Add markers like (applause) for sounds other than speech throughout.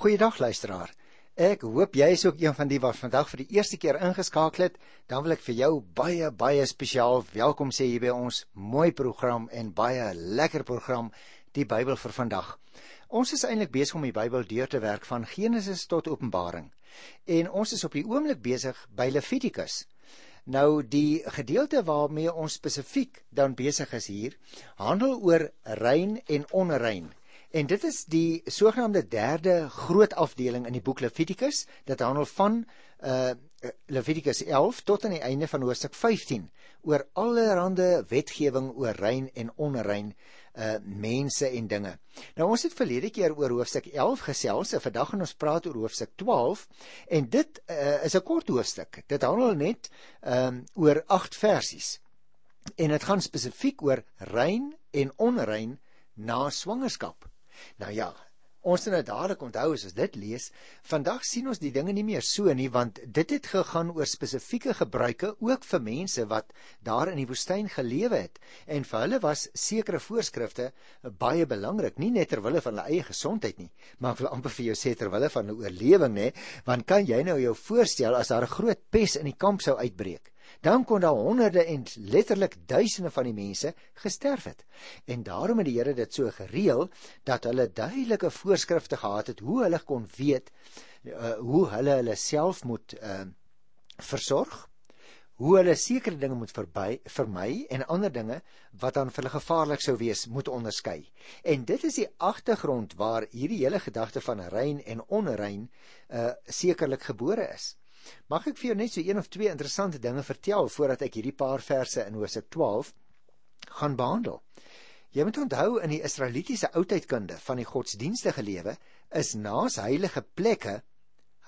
Goeiedag luisteraar. Ek hoop jy is ook een van die wat vandag vir die eerste keer ingeskakel het. Dan wil ek vir jou baie baie spesiaal welkom sê hier by ons mooi program en baie lekker program die Bybel vir vandag. Ons is eintlik besig om die Bybel deur te werk van Genesis tot Openbaring. En ons is op die oomblik besig by Levitikus. Nou die gedeelte waarmee ons spesifiek dan besig is hier, handel oor rein en onrein. En dit is die sogenaamde derde groot afdeling in die boek Levitikus. Dit handel van uh Levitikus 11 tot aan die einde van hoofstuk 15 oor allerlei wetgewing oor rein en onrein uh mense en dinge. Nou ons het verlede keer oor hoofstuk 11 gesels, en vandag gaan ons praat oor hoofstuk 12 en dit uh, is 'n kort hoofstuk. Dit handel net um oor 8 versies. En dit gaan spesifiek oor rein en onrein na swangerskap. Nou ja, ons moet nou dadelik onthou as ons dit lees, vandag sien ons die dinge nie meer so nie want dit het gegaan oor spesifieke gebruike ook vir mense wat daar in die woestyn gelewe het en vir hulle was sekere voorskrifte baie belangrik, nie net ter wille van hulle eie gesondheid nie, maar ek wil amper vir jou sê ter wille van 'n oorlewing nê, want kan jy nou jou voorstel as daar 'n groot pes in die kamp sou uitbreek? Dan kon daar honderde en letterlik duisende van die mense gesterf het. En daarom het die Here dit so gereël dat hulle duidelike voorskrifte gehad het hoe hulle kon weet uh, hoe hulle hulle self moet uh, versorg hoe hulle sekere dinge moet verby vermy en ander dinge wat dan vir hulle gevaarlik sou wees moet onderskei. En dit is die agtergrond waar hierdie hele gedagte van rein en onrein uh sekerlik gebore is. Mag ek vir jou net so een of twee interessante dinge vertel voordat ek hierdie paar verse in Hosea 12 gaan behandel. Jy moet onthou in die Israelitiese oudheidkunde van die godsdienstige lewe is naas heilige plekke,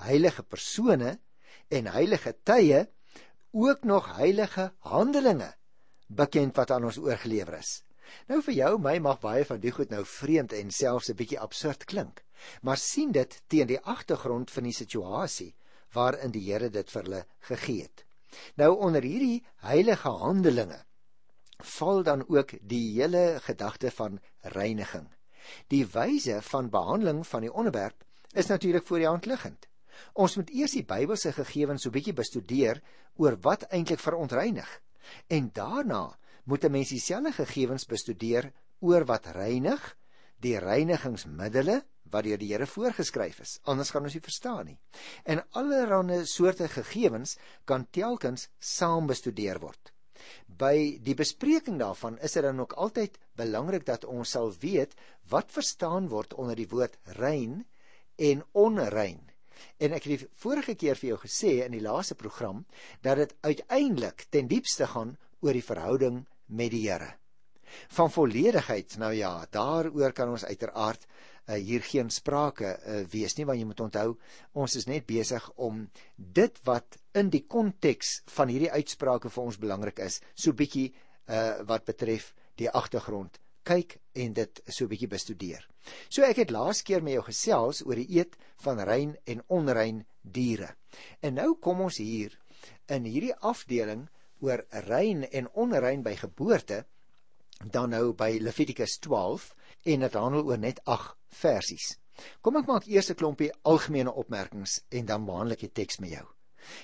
heilige persone en heilige tye ook nog heilige handelinge bekend wat aan ons oorgelewer is. Nou vir jou, my mag baie van die goed nou vreemd en selfs 'n bietjie absurd klink, maar sien dit teen die agtergrond van die situasie waarin die Here dit vir hulle gegee het. Nou onder hierdie heilige handelinge val dan ook die hele gedagte van reiniging. Die wyse van behandeling van die onderwerp is natuurlik voor die hand liggend. Ons moet eers die Bybelse gegevens so bietjie bestudeer oor wat eintlik verontreinig. En daarna moet 'n mens dieselfde gegevens bestudeer oor wat reinig, die reinigingsmiddels wat deur die Here voorgeskryf is. Anders gaan ons nie verstaan nie. En allerlei soorte gegevens kan telkens saam bestudeer word. By die bespreking daarvan is dit dan ook altyd belangrik dat ons sal weet wat verstaan word onder die woord rein en onrein. En ek het die vorige keer vir jou gesê in die laaste program dat dit uiteindelik ten diepste gaan oor die verhouding met die Here. Van volledigheid, nou ja, daaroor kan ons uiteraard uh, hier geen sprake uh, wees nie want jy moet onthou ons is net besig om dit wat in die konteks van hierdie uitsprake vir ons belangrik is so bietjie uh, wat betref die agtergrond kyk en dit so bietjie bestudeer. So ek het laas keer met jou gesels oor die eet van rein en onrein diere. En nou kom ons hier in hierdie afdeling oor rein en onrein by geboorte dan nou by Levitikus 12 en dit handel oor net 8 versies. Kom ek maak eers 'n klompie algemene opmerkings en dan behandel ek die teks met jou.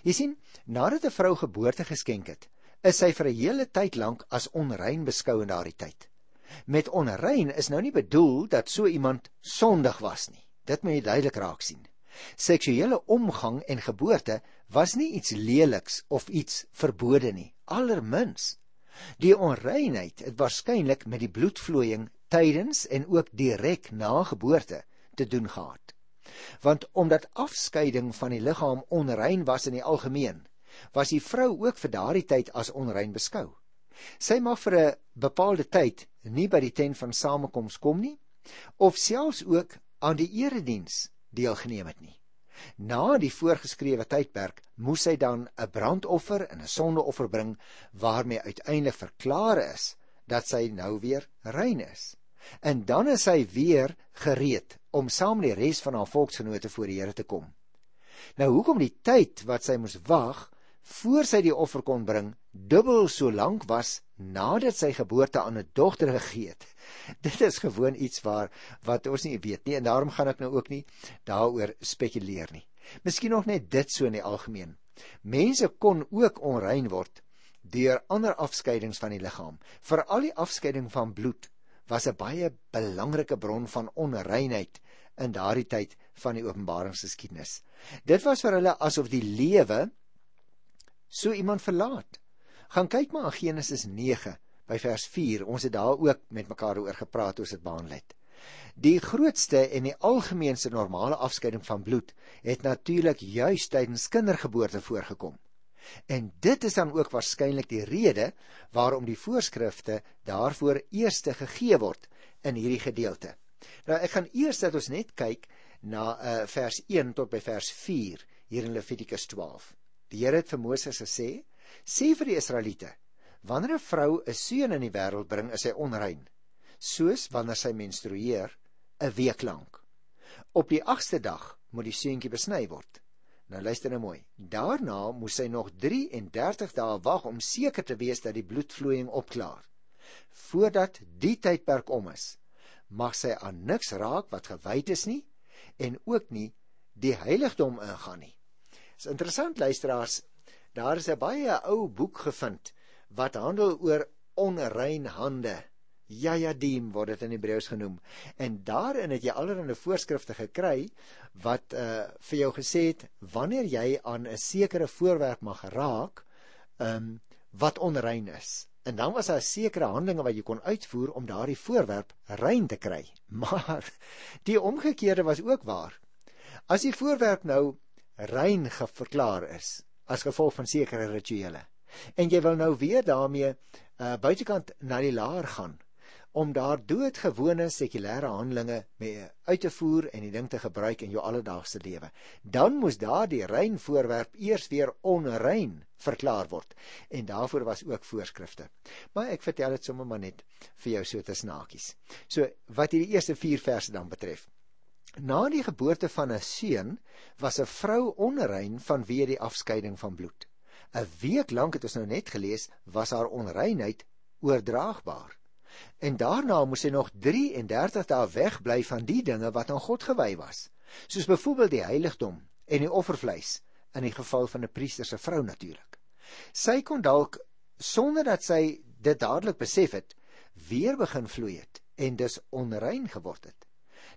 Jy sien, nadat 'n vrou geboorte geskenk het, is sy vir 'n hele tyd lank as onrein beskou in daardie tyd. Met onrein is nou nie bedoel dat so iemand sondig was nie. Dit moet jy duidelik raak sien. Seksuele omgang en geboorte was nie iets leliks of iets verbode nie, allermins. Die onreinheid het waarskynlik met die bloedvloeiing tydens en ook direk na geboorte te doen gehad. Want omdat afskeiding van die liggaam onrein was in die algemeen, was die vrou ook vir daardie tyd as onrein beskou. Sy mag vir 'n bepaalde tyd nie by die tent van samekoms kom nie of selfs ook aan die erediens deelgeneem het nie. Na die voorgeskrewe tydperk moes sy dan 'n brandoffer en 'n sondeoffer bring waarmee uiteindelik verklaar is dat sy nou weer rein is en dan is hy weer gereed om saam met die res van haar volksgenote voor die Here te kom. Nou hoekom die tyd wat sy moes wag voor sy die offer kon bring dubbel so lank was nadat sy geboorte aan 'n dogter gegee het, (laughs) Dit is gewoon iets waar wat ons nie weet nie en daarom gaan ek nou ook nie daaroor spekuleer nie. Miskien nog net dit so in die algemeen. Mense kon ook onrein word deur ander afskeidings van die liggaam. Veral die afskeiding van bloed was 'n baie belangrike bron van onreinheid in daardie tyd van die openbaringsgeskiedenis. Dit was vir hulle asof die lewe so iemand verlaat. Gaan kyk maar in Genesis 9 by vers 4. Ons het daar ook met mekaar oor gepraat oor dit behandel het. Die grootste en die algemeenste normale afskeiding van bloed het natuurlik juis tydens kindergeboorte voorgekom. En dit is dan ook waarskynlik die rede waarom die voorskrifte daarvoor eers gegee word in hierdie gedeelte. Nou ek gaan eers dat ons net kyk na uh, vers 1 tot by vers 4 hier in Levitikus 12. Die Here het vir Moses gesê: "Sê vir die Israeliete: Wanneer 'n vrou 'n seun in die wêreld bring, is sy onrein, soos wanneer sy menstrueer 'n week lank. Op die 8ste dag moet die seuntjie besny word. Nou luister nou mooi. Daarna moet sy nog 33 dae wag om seker te wees dat die bloedvloeiing opklaar. Voordat die tydperk om is, mag sy aan niks raak wat gewyd is nie en ook nie die heiligdom ingaan nie. Dit is interessant luisteraars, daar is 'n baie ou boek gevind wat handel oor onrein hande. Jajadim word dit in Hebreëus genoem. En daarin het jy allerlei voorskrifte gekry wat uh vir jou gesê het wanneer jy aan 'n sekere voorwerp mag raak, um wat onrein is. En dan was daar sekere handelinge wat jy kon uitvoer om daardie voorwerp rein te kry. (laughs) Maar die omgekeerde was ook waar. As die voorwerp nou rein verklaar is as gevolg van sekere rituele en jy wil nou weer daarmee uh, buitekant na die laar gaan om daar doodgewone sekulêre handelinge mee uit te voer en die ding te gebruik in jou alledaagse lewe. Dan moes daardie rein voorwerp eers weer onrein verklaar word. En daarvoor was ook voorskrifte. Maar ek vertel dit sommer maar net vir jou so te snaakies. So wat hierdie eerste 4 verse dan betref. Na die geboorte van 'n seun was 'n vrou onrein vanweë die afskeiding van bloed. 'n week lank het ons nou net gelees was haar onreinheid oordraagbaar. En daarna moes sy nog 33 dae wegbly van die dinge wat aan God gewy was, soos byvoorbeeld die heiligdom en die offervleis in die geval van 'n priester se vrou natuurlik. Sy kon dalk sonder dat sy dit dadelik besef het, weer begin vloei het en dus onrein geword het.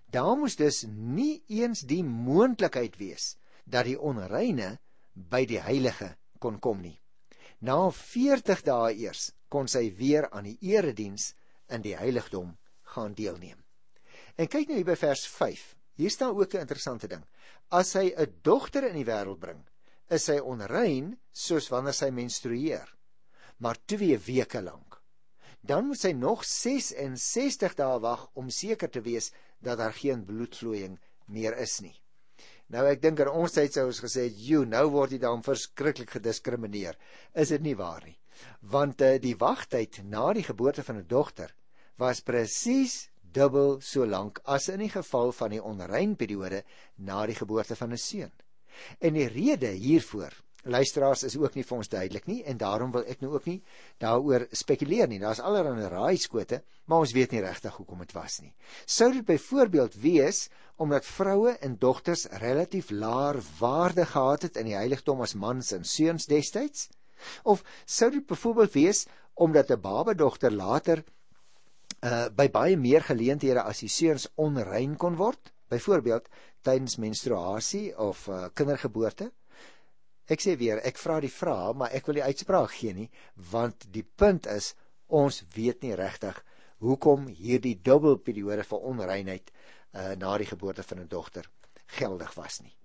Daar moes dus nie eens die moontlikheid wees dat die onreine by die heilige kon kom nie. Na 40 dae eers kon sy weer aan die erediens in die heiligdom gaan deelneem. En kyk nou hier by vers 5. Hier staan ook 'n interessante ding. As sy 'n dogter in die wêreld bring, is sy onrein soos wanneer sy menstrueer, maar 2 weke lank. Dan moet sy nog 66 dae wag om seker te wees dat daar geen bloedvloeiing meer is nie. Nou ek dink in ons tyd sou ons gesê het, "Jo, nou word jy dan verskriklik gediskrimineer." Is dit nie waar nie? Want uh, die wagtyd na die geboorte van 'n dogter was presies dubbel so lank as in die geval van die onrein periode na die geboorte van 'n seun. En die rede hiervoor luisteraars is ook nie vir ons duidelik nie en daarom wil ek nou ook nie daaroor spekuleer nie. Daar's allerlei raaiskote, maar ons weet nie regtig hoekom dit was nie. Sou dit byvoorbeeld wees omdat vroue en dogters relatief laer waarde gehad het in die heiligdom as mans en seuns destyds? Of sou dit byvoorbeeld wees omdat 'n babadogter later uh by baie meer geleenthede as die seuns onrein kon word, byvoorbeeld tydens menstruasie of uh, kindergeboorte? Ek sê weer, ek vra die vraag, maar ek wil die uitspraak gee nie, want die punt is ons weet nie regtig hoekom hierdie dubbelperiode vir onreinheid uh, na die geboorte van 'n dogter geldig was nie.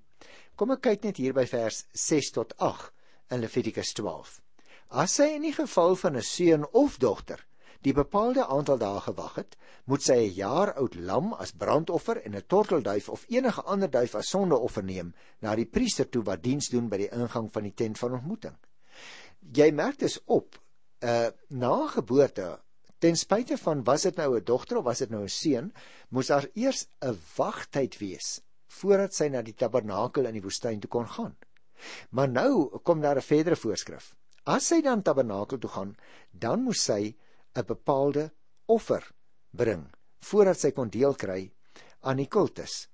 Kom ek kyk net hier by vers 6 tot 8 in Levitikus 12. As sy in die geval van 'n seun of dogter die bepaalde aantal dae gewag het, moet sy 'n jaar oud lam as brandoffer en 'n tortelduif of enige ander duif as sondeoffer neem na die priester toe wat diens doen by die ingang van die tent van ontmoeting. Jy merk dus op, uh na geboorte, ten spyte van was dit nou 'n dogter of was dit nou 'n seun, moes daar eers 'n wagtyd wees voordat sy na die tabernakel in die woestyn toe kon gaan. Maar nou kom daar 'n verdere voorskrif. As sy dan tabernakel toe gaan, dan moes sy 'n bepaalde offer bring voordat sy kon deel kry aan die kultus.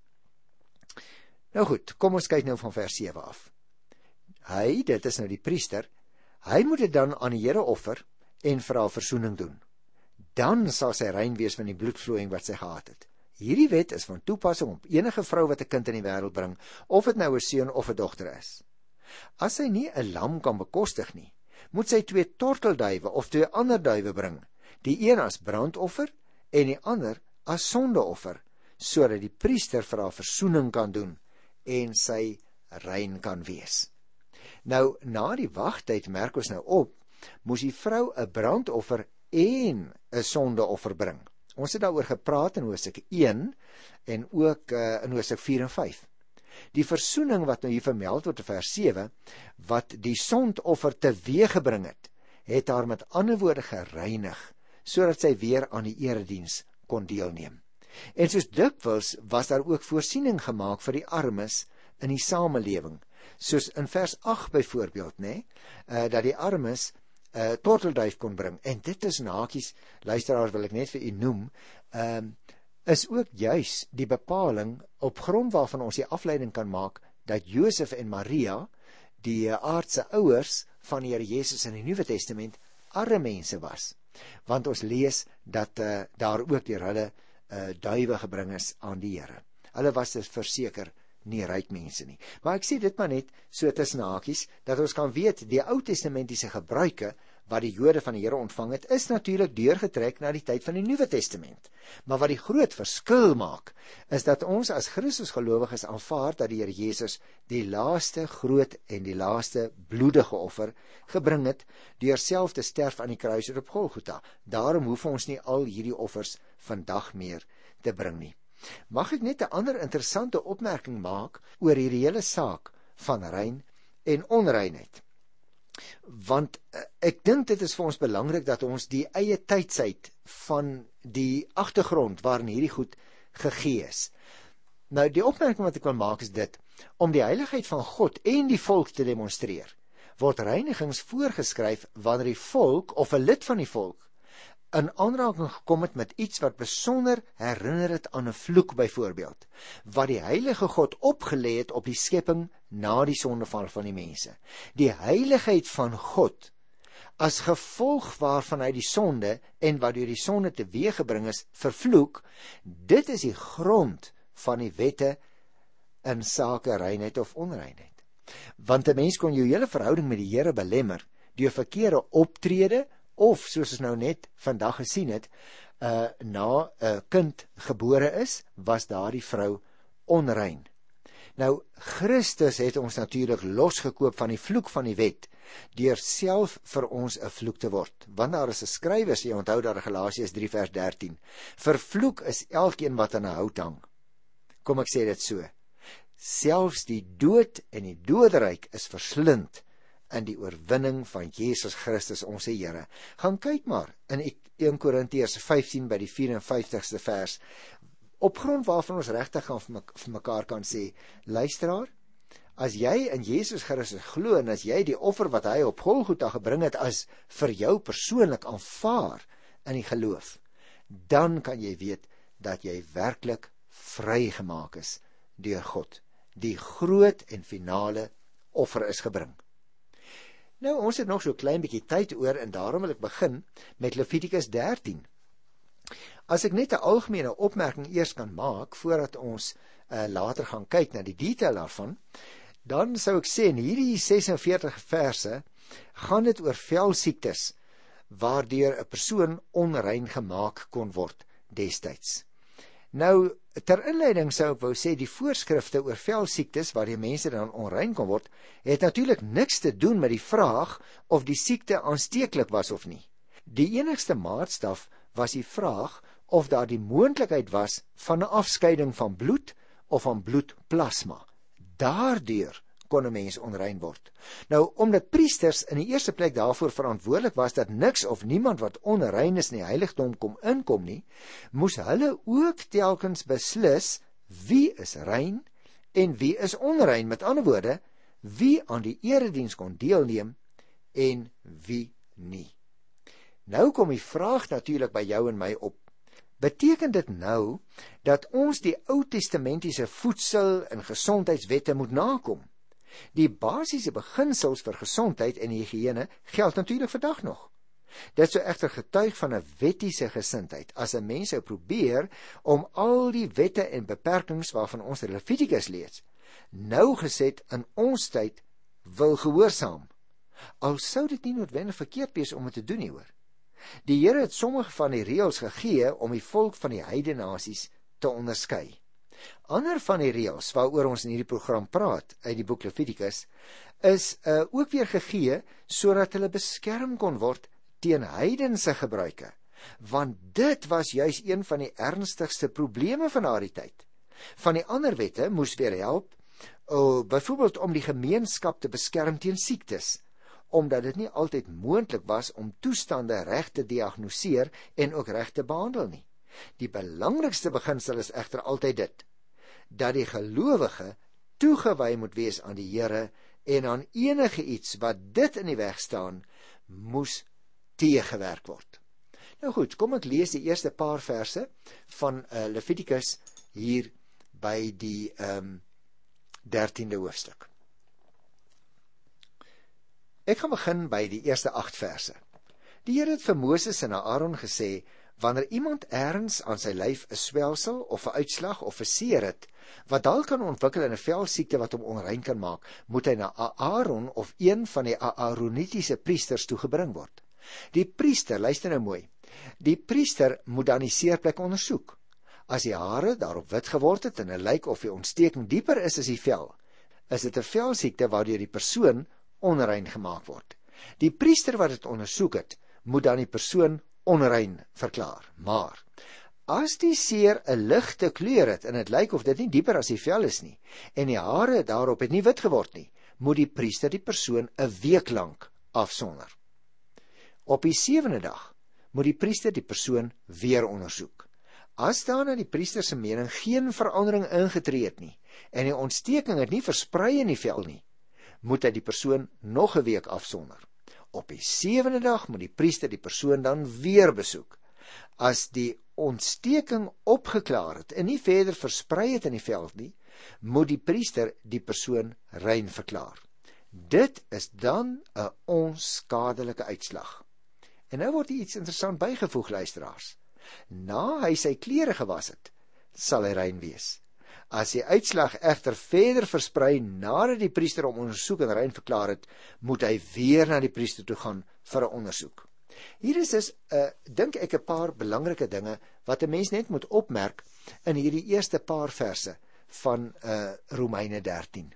Nou goed, kom ons kyk nou van vers 7 af. Hy, dit is nou die priester, hy moet dit dan aan die Here offer en vra verzoening doen. Dan sal sy rein wees van die bloedvloeiing wat sy gehad het. Hierdie wet is van toepassing op enige vrou wat 'n kind in die wêreld bring, of dit nou 'n seun of 'n dogter is. As sy nie 'n lam kan bekostig nie, moet sy twee tortelduwe of twee ander duwe bring, die een as brandoffer en die ander as sondeoffer, sodat die priester vir haar verzoening kan doen en sy rein kan wees. Nou na die wagtyd merk ons nou op, moes die vrou 'n brandoffer en 'n sondeoffer bring. Ons het daaroor gepraat in Hosea 1 en ook uh, in Hosea 4 en 5. Die versoening wat nou hier vermeld word in vers 7 wat die sondoffer teweeggebring het, het haar met ander woorde gereinig sodat sy weer aan die erediens kon deelneem. En soos dikwels was daar ook voorsiening gemaak vir die armes in die samelewing soos in vers 8 byvoorbeeld nê nee, uh, dat die armes uh, eh, tortelduif kon bring. En dit is nakies luisteraars wil ek net vir u noem um, is ook juis die bepaling op grond waarvan ons die afleiding kan maak dat Josef en Maria die aardse ouers van die Here Jesus in die Nuwe Testament arme mense was. Want ons lees dat uh, daar ook deur hulle uh, duwe gebring is aan die Here. Hulle was dus verseker nie ryk mense nie. Maar ek sê dit maar net so tussen hakies dat ons kan weet die Ou Testamentiese gebruike wat die Jode van die Here ontvang het, is natuurlik deurgetrek na die tyd van die Nuwe Testament. Maar wat die groot verskil maak, is dat ons as Christusgelowiges aanvaar dat die Here Jesus die laaste groot en die laaste bloedige offer gebring het deur self te sterf aan die kruis op Golgotha. Daarom hoef ons nie al hierdie offers vandag meer te bring nie. Mag ek net 'n ander interessante opmerking maak oor hierdie hele saak van rein en onreinheid. Want eh, ek dink dit is vir ons belangrik dat ons die eie tydsheid van die agtergrond waarin hierdie goed gegee is. Nou die opmerking wat ek wil maak is dit om die heiligheid van God en die volk te demonstreer word reinigings voorgeskryf wanneer die volk of 'n lid van die volk in aanraking gekom het met iets wat besonder herinner het aan 'n vloek byvoorbeeld wat die heilige God opgelê het op die skepping na die sondeval van die mense. Die heiligheid van God as gevolg waarvan hy die sonde en wat deur die sonde teweeggebring is vervloek dit is die grond van die wette in sake reinheid of onreinheid. Want 'n mens kon jou hele verhouding met die Here belemmer deur verkeerde optrede of soos ons nou net vandag gesien het, uh na 'n kind gebore is, was daardie vrou onrein. Nou Christus het ons natuurlik losgekoop van die vloek van die wet deur self vir ons 'n vloek te word. Want daar is 'n skrywer, jy onthou daar Galasiërs 3 vers 13. Vervloek is elkeen wat aan 'n hout hang. Kom ek sê dit so. Selfs die dood en die doderyk is verslind in die oorwinning van Jesus Christus ons Here. Gaan kyk maar in 1 Korintiërs 15 by die 54ste vers. Op grond waarvan ons regtig gaan vir mekaar kan sê, luisteraar, as jy in Jesus Christus glo en as jy die offer wat hy op Golgotha gebring het as vir jou persoonlik aanvaar in die geloof, dan kan jy weet dat jy werklik vrygemaak is deur God. Die groot en finale offer is gebring. Nou ons het nog so klein bietjie tyd oor en daarom wil ek begin met Levitikus 13. As ek net 'n algemene opmerking eers kan maak voordat ons uh, later gaan kyk na die detail daarvan, dan sou ek sê in hierdie 46 verse gaan dit oor velsiektes waardeur 'n persoon onrein gemaak kon word destyds. Nou ter inleiding sou ek wou sê die voorskrifte oor velsiektes waar die mense dan onrein kon word, het natuurlik niks te doen met die vraag of die siekte aansteeklik was of nie. Die enigste maatstaf was die vraag of daar die moontlikheid was van 'n afskeiding van bloed of van bloedplasma. Daardeur kon 'n mens onrein word. Nou omdat priesters in die eerste plek daarvoor verantwoordelik was dat niks of niemand wat onrein is in die heiligdom kom inkom nie, moes hulle ook telkens beslis wie is rein en wie is onrein. Met ander woorde, wie aan die erediens kon deelneem en wie nie. Nou kom die vraag natuurlik by jou en my op. Beteken dit nou dat ons die Ou Testamentiese voedsel en gesondheidswette moet nakom? Die basiese beginsels vir gesondheid en higiëne geld natuurlik vandag nog. Dit sou egter getuig van 'n wettiese gesindheid as 'n mens sou probeer om al die wette en beperkings waarvan ons Levitikus lees, nou geset in ons tyd wil gehoorsaam. Al sou dit nie noodwendig verkeerd wees om dit te doen nie hoor. Die Here het sommige van die reëls gegee om die volk van die heidene nasies te onderskei. Ander van die reëls waaroor ons in hierdie program praat uit die boek Levitikus is uh, ook weer gegee sodat hulle beskerm kon word teen heidense gebruike want dit was juis een van die ernstigste probleme van daardie tyd. Van die ander wette moes weer help o byvoorbeeld om die gemeenskap te beskerm teen siektes omdat dit nie altyd moontlik was om toestande reg te diagnoseer en ook reg te behandel nie. Die belangrikste beginsel is egter altyd dit dat die gelowige toegewy moet wees aan die Here en aan enige iets wat dit in die weg staan moes teëgewerk word. Nou goed, kom ek lees die eerste paar verse van uh, Levitikus hier by die ehm um, 13de hoofstuk. Ek gaan begin by die eerste 8 verse. Die Here het vir Moses en Aaron gesê: "Wanneer iemand ergens aan sy lyf 'n swelsel of 'n uitslag of 'n seer het, wat dalk kan ontwikkel in 'n velsiekte wat hom onrein kan maak, moet hy na Aaron of een van die Aaronitiese priesters toegebring word. Die priester, luister nou mooi. Die priester moet dan die seerplek ondersoek. As die hare daarop wit geword het en dit lyk of die ontsteking dieper is as die vel, is dit 'n velsiekte waardeur die persoon onrein gemaak word. Die priester wat dit ondersoek het, moet dan die persoon onrein verklaar. Maar as die seer 'n ligte kleur het en dit lyk of dit nie dieper as die vel is nie en die hare daarop het nie wit geword nie, moet die priester die persoon 'n week lank afsonder. Op die sewende dag moet die priester die persoon weer ondersoek. As daar na die priester se mening geen verandering ingetree het nie en die ontsteking het nie versprei in die vel nie, moet hy die persoon nog 'n week afsonder. Op die sewende dag moet die priester die persoon dan weer besoek. As die ontsteking opgeklaar het en nie verder versprei het in die vel nie, moet die priester die persoon rein verklaar. Dit is dan 'n onskadelike uitslag. En nou word iets interessant bygevoeg luisteraars. Na hy sy klere gewas het, sal hy rein wees. As die uitslag egter verder versprei nadat die priester hom ondersoek en rein verklaar het, moet hy weer na die priester toe gaan vir 'n ondersoek. Hier is dus 'n uh, dink ek 'n paar belangrike dinge wat 'n mens net moet opmerk in hierdie eerste paar verse van uh Romeine 13.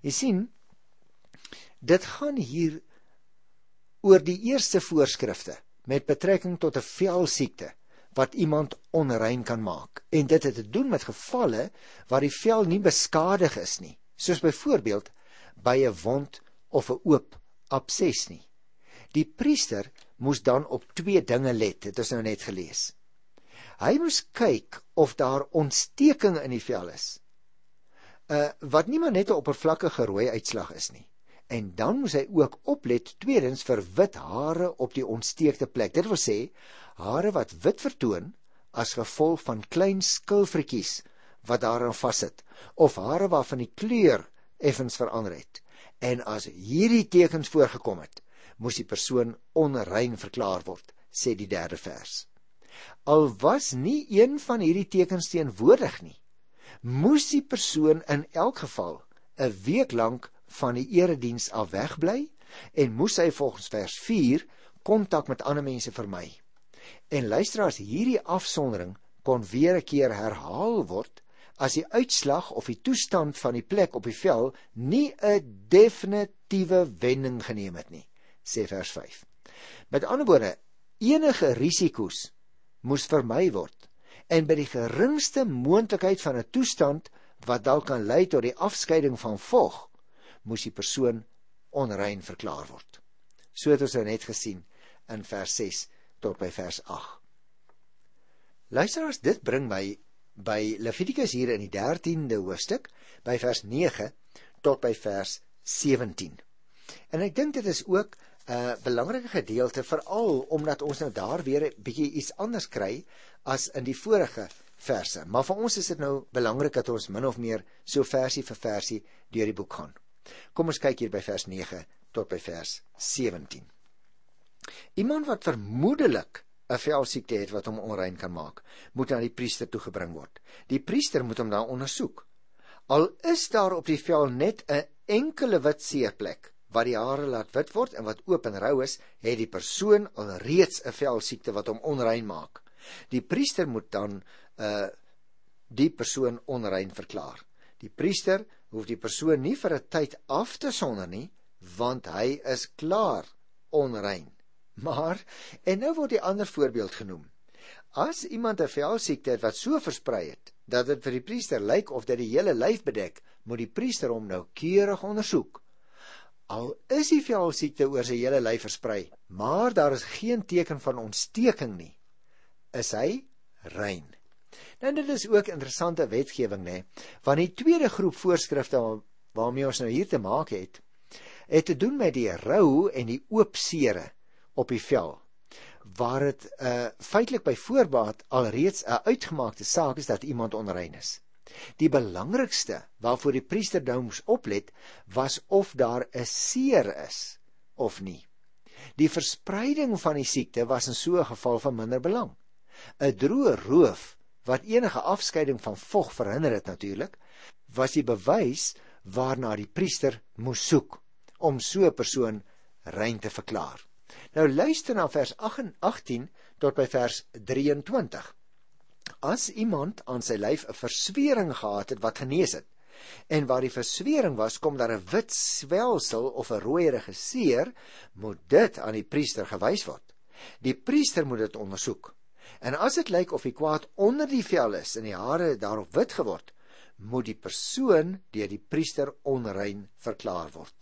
Jy sien dit gaan hier oor die eerste voorskrifte met betrekking tot 'n velsiekte wat iemand onrein kan maak. En dit het te doen met gevalle waar die vel nie beskadig is nie, soos byvoorbeeld by 'n wond of 'n oop abses nie. Die priester moes dan op twee dinge let, dit is nou net gelees. Hy moes kyk of daar ontsteking in die vel is. Uh wat nie maar net 'n oppervlakkige rooi uitslag is nie en dan moes hy ook oplet tweedens vir wit hare op die ontsteekte plek. Dit wil sê hare wat wit vertoon as gevolg van klein skilfretjies wat daaraan vassit of hare waarvan die kleur effens verander het. En as hierdie tekens voorgekom het, moes die persoon onrein verklaar word, sê die derde vers. Al was nie een van hierdie tekens teenwoordig nie, moes die persoon in elk geval 'n week lank van die erediens af wegbly en moes hy volgens vers 4 kontak met ander mense vermy. En luisteraars, hierdie afsondering kon weer 'n keer herhaal word as die uitslag of die toestand van die plek op die vel nie 'n definitiewe wending geneem het nie, sê vers 5. Met ander woorde, enige risiko's moes vermy word en by die geringste moontlikheid van 'n toestand wat dalk kan lei tot die afskeiding van vog moes die persoon onrein verklaar word. So het ons nou net gesien in vers 6 tot by vers 8. Luisteraars, dit bring my by Levitikus hier in die 13de hoofstuk by vers 9 tot by vers 17. En ek dink dit is ook 'n belangrike gedeelte veral omdat ons nou daar weer 'n bietjie iets anders kry as in die vorige verse. Maar vir ons is dit nou belangrik dat ons min of meer so versie vir versie deur die boek gaan. Kom ons kyk hier by vers 9 tot by vers 17. Iemand wat vermoedelik 'n velsiekte het wat hom onrein kan maak, moet na die priester toe gebring word. Die priester moet hom dan ondersoek. Al is daar op die vel net 'n enkele wit seerplek wat die hare laat wit word en wat oop en rou is, het die persoon alreeds 'n velsiekte wat hom onrein maak. Die priester moet dan uh die persoon onrein verklaar. Die priester hoef die persoon nie vir 'n tyd af te sonder nie, want hy is klaar onrein. Maar en nou word die ander voorbeeld genoem. As iemand 'n velsiekte het wat so versprei het dat dit vir die priester lyk of dit die hele lyf bedek, moet die priester hom nou keurig ondersoek. Al is die velsiekte oor sy hele lyf versprei, maar daar is geen teken van ontsteking nie, is hy rein. Nou dit is ook interessante wetgewing nê, want die tweede groep voorskrifte waarmee ons nou hier te maak het, het te doen met die rou en die oop sere op die vel waar dit uh feitelik by voorbaat alreeds 'n uitgemaakte saak is dat iemand onrein is. Die belangrikste waarvoor die priester nou moes oplet was of daar 'n seer is of nie. Die verspreiding van die siekte was in so 'n geval van minder belang. 'n Droë roof wat enige afskeiding van vog verhinder het natuurlik, was die bewys waarna die priester moes soek om so 'n persoon rein te verklaar. Nou luister na vers 18 tot by vers 23. As iemand aan sy lyf 'n verswering gehad het wat genees het en waar die verswering was kom daar 'n wit swelsel of 'n rooierige seer, moet dit aan die priester gewys word. Die priester moet dit ondersoek. En as dit lyk of die kwaad onder die vel is en die hare daarop wit geword, moet die persoon deur die priester onrein verklaar word.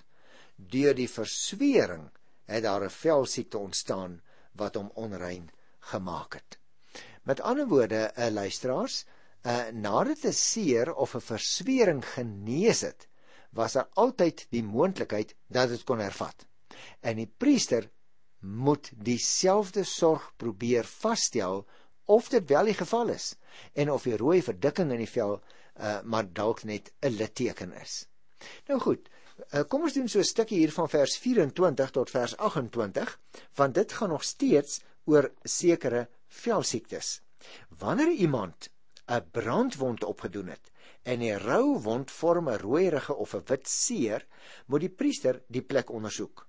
Deur die verswering het daar 'n velsiekte ontstaan wat hom onrein gemaak het. Met ander woorde, uh, luisteraars, uh, nadat 'n seer of 'n verswering genees het, was daar altyd die moontlikheid dat dit kon hervat. En die priester moet dieselfde sorg probeer vasstel of dit wel die geval is en of die rooi verdikking in die vel uh, maar dalk net 'n litteken is. Nou goed, Eh, kom ons doen so 'n stukkie hier van vers 24 tot vers 28, want dit gaan nog steeds oor sekere velsiektes. Wanneer iemand 'n brandwond opgedoen het en 'n rou wond vorm 'n rooierige of 'n wit seer, moet die priester die plek ondersoek.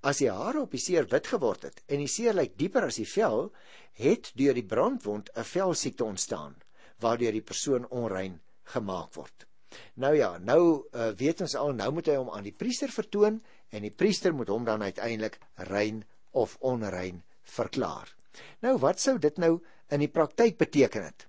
As die hare op die seer wit geword het en die seer lyk dieper as die vel, het deur die brandwond 'n velsiekte ontstaan waardeur die persoon onrein gemaak word. Nou ja, nou uh, weet ons al nou moet hy hom aan die priester vertoon en die priester moet hom dan uiteindelik rein of onrein verklaar. Nou wat sou dit nou in die praktyk beteken het?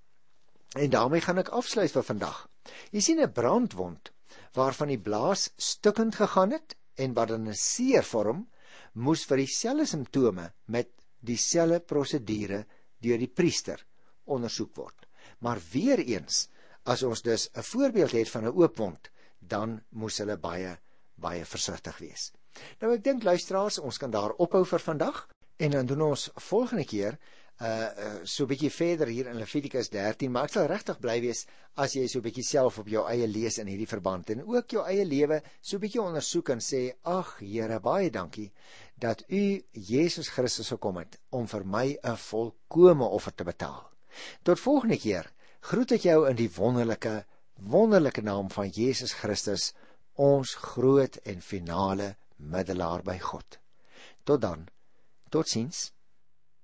En daarmee gaan ek afsluit vir vandag. Jy sien 'n brandwond waarvan die blaas stukkend gegaan het en wat dan 'n seer vorm, moes vir dieselfde simptome met dieselfde prosedure deur die priester ondersoek word. Maar weer eens as ons dus 'n voorbeeld het van 'n oop wond, dan moes hulle baie baie versigtig wees. Nou ek dink luisteraars, ons kan daar ophou vir vandag en dan doen ons volgende keer uh, uh so 'n bietjie verder hier in Levitikus 13, maar ek sal regtig bly wees as jy so 'n bietjie self op jou eie lees in hierdie verband en ook jou eie lewe so 'n bietjie ondersoek en sê ag Here, baie dankie dat u Jesus Christus gekom het om vir my 'n volkomme offer te betaal. Tot volgende keer. Groet ek jou in die wonderlike wonderlike naam van Jesus Christus ons groot en finale middelaar by God. Tot dan totsiens